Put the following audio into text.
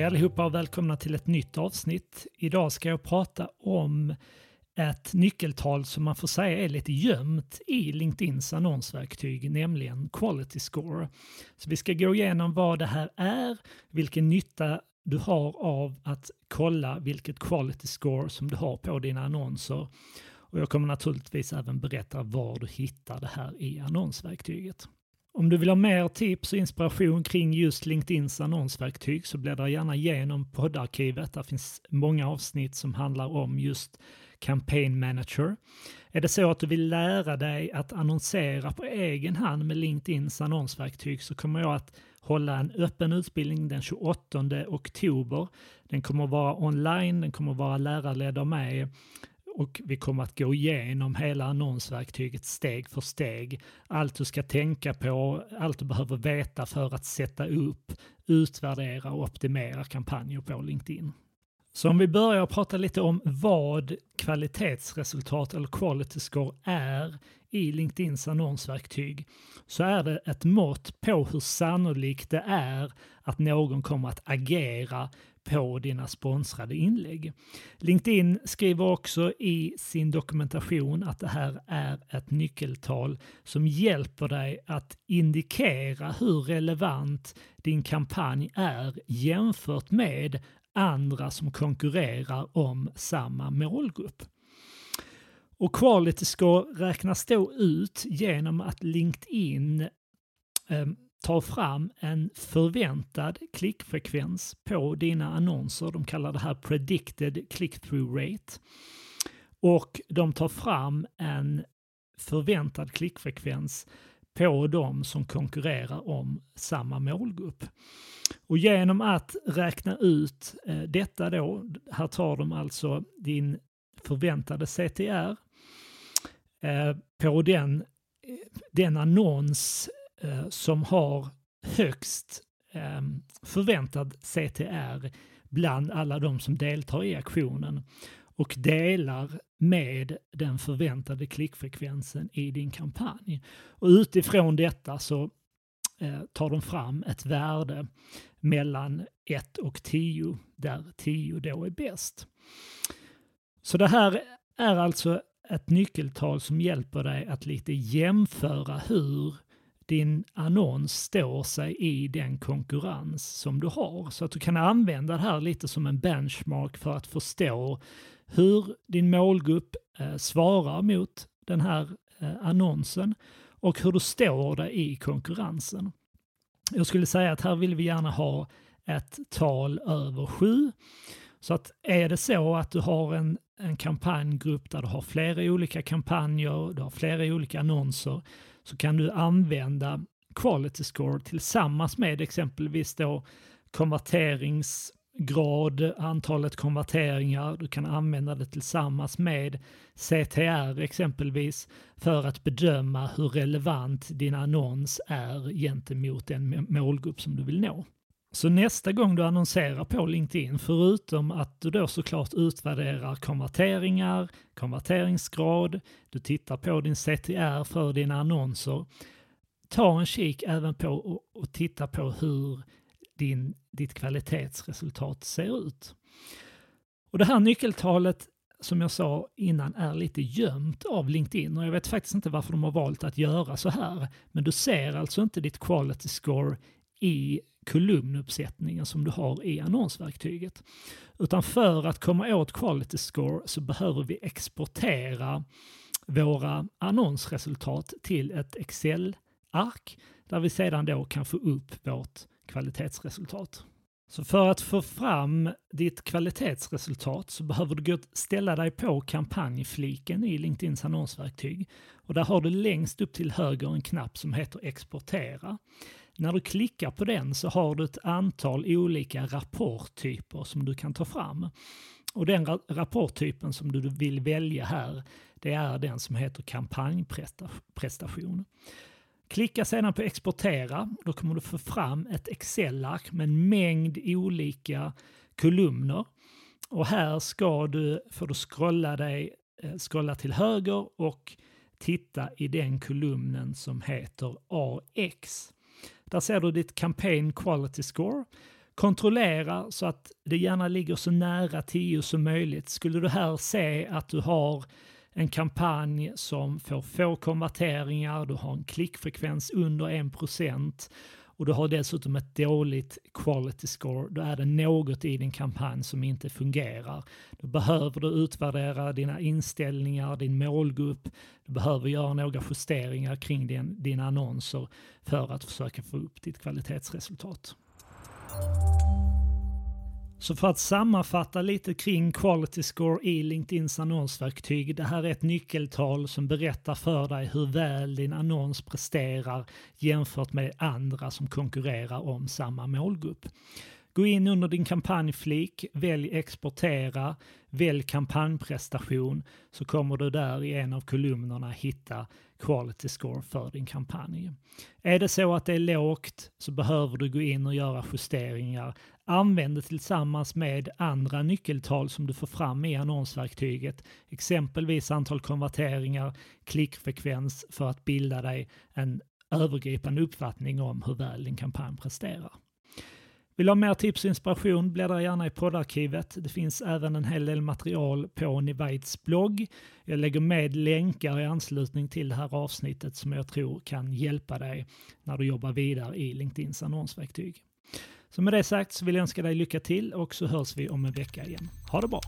Hej allihopa och välkomna till ett nytt avsnitt. Idag ska jag prata om ett nyckeltal som man får säga är lite gömt i LinkedIns annonsverktyg, nämligen Quality Score. Så vi ska gå igenom vad det här är, vilken nytta du har av att kolla vilket Quality Score som du har på dina annonser. Och jag kommer naturligtvis även berätta var du hittar det här i annonsverktyget. Om du vill ha mer tips och inspiration kring just LinkedIns annonsverktyg så bläddra gärna igenom poddarkivet. Där finns många avsnitt som handlar om just Campaign Manager. Är det så att du vill lära dig att annonsera på egen hand med LinkedIns annonsverktyg så kommer jag att hålla en öppen utbildning den 28 oktober. Den kommer att vara online, den kommer att vara lärarledd av mig och vi kommer att gå igenom hela annonsverktyget steg för steg. Allt du ska tänka på, allt du behöver veta för att sätta upp, utvärdera och optimera kampanjer på LinkedIn. Så om vi börjar prata lite om vad kvalitetsresultat eller quality score är i LinkedIns annonsverktyg så är det ett mått på hur sannolikt det är att någon kommer att agera på dina sponsrade inlägg. LinkedIn skriver också i sin dokumentation att det här är ett nyckeltal som hjälper dig att indikera hur relevant din kampanj är jämfört med andra som konkurrerar om samma målgrupp. Och quality score räknas då ut genom att LinkedIn ehm, ta tar fram en förväntad klickfrekvens på dina annonser. De kallar det här predicted click-through rate. Och de tar fram en förväntad klickfrekvens på de som konkurrerar om samma målgrupp. Och genom att räkna ut eh, detta då, här tar de alltså din förväntade CTR eh, på den, eh, den annons Eh, som har högst ehm, förväntad CTR bland alla de som deltar i aktionen och delar med den förväntade klickfrekvensen i din kampanj. Och utifrån detta så eh, tar de fram ett värde mellan 1 och 10 där 10 då är bäst. Så det här är alltså ett nyckeltal som hjälper dig att lite jämföra hur din annons står sig i den konkurrens som du har. Så att du kan använda det här lite som en benchmark för att förstå hur din målgrupp eh, svarar mot den här eh, annonsen och hur du står dig i konkurrensen. Jag skulle säga att här vill vi gärna ha ett tal över sju. Så att är det så att du har en, en kampanjgrupp där du har flera olika kampanjer, du har flera olika annonser, så kan du använda quality score tillsammans med exempelvis då konverteringsgrad, antalet konverteringar. Du kan använda det tillsammans med CTR exempelvis för att bedöma hur relevant din annons är gentemot den målgrupp som du vill nå. Så nästa gång du annonserar på LinkedIn, förutom att du då såklart utvärderar konverteringar, konverteringsgrad, du tittar på din CTR för dina annonser, ta en kik även på och, och titta på hur din, ditt kvalitetsresultat ser ut. Och det här nyckeltalet som jag sa innan är lite gömt av LinkedIn och jag vet faktiskt inte varför de har valt att göra så här. Men du ser alltså inte ditt quality score i kolumnuppsättningen som du har i annonsverktyget. Utan för att komma åt quality score så behöver vi exportera våra annonsresultat till ett Excel-ark där vi sedan då kan få upp vårt kvalitetsresultat. Så för att få fram ditt kvalitetsresultat så behöver du ställa dig på kampanjfliken i LinkedIns annonsverktyg. Och där har du längst upp till höger en knapp som heter exportera. När du klickar på den så har du ett antal olika rapporttyper som du kan ta fram. Och den rapporttypen som du vill välja här, det är den som heter kampanjprestation. Klicka sedan på exportera, då kommer du få fram ett Excel-ark med en mängd olika kolumner. Och här ska du, får du scrolla, dig, eh, scrolla till höger och titta i den kolumnen som heter AX. Där ser du ditt Campaign Quality Score. Kontrollera så att det gärna ligger så nära 10 som möjligt. Skulle du här se att du har en kampanj som får få konverteringar, du har en klickfrekvens under 1% och du har dessutom ett dåligt quality score, då är det något i din kampanj som inte fungerar. Då behöver du utvärdera dina inställningar, din målgrupp, du behöver göra några justeringar kring din, dina annonser för att försöka få upp ditt kvalitetsresultat. Så för att sammanfatta lite kring Quality Score i LinkedIns annonsverktyg. Det här är ett nyckeltal som berättar för dig hur väl din annons presterar jämfört med andra som konkurrerar om samma målgrupp. Gå in under din kampanjflik, välj exportera, välj kampanjprestation så kommer du där i en av kolumnerna hitta quality score för din kampanj. Är det så att det är lågt så behöver du gå in och göra justeringar. Använd det tillsammans med andra nyckeltal som du får fram i annonsverktyget, exempelvis antal konverteringar, klickfrekvens för att bilda dig en övergripande uppfattning om hur väl din kampanj presterar. Vill du ha mer tips och inspiration, bläddra gärna i poddarkivet. Det finns även en hel del material på Nivaids blogg. Jag lägger med länkar i anslutning till det här avsnittet som jag tror kan hjälpa dig när du jobbar vidare i LinkedIns annonsverktyg. Så med det sagt så vill jag önska dig lycka till och så hörs vi om en vecka igen. Ha det bra!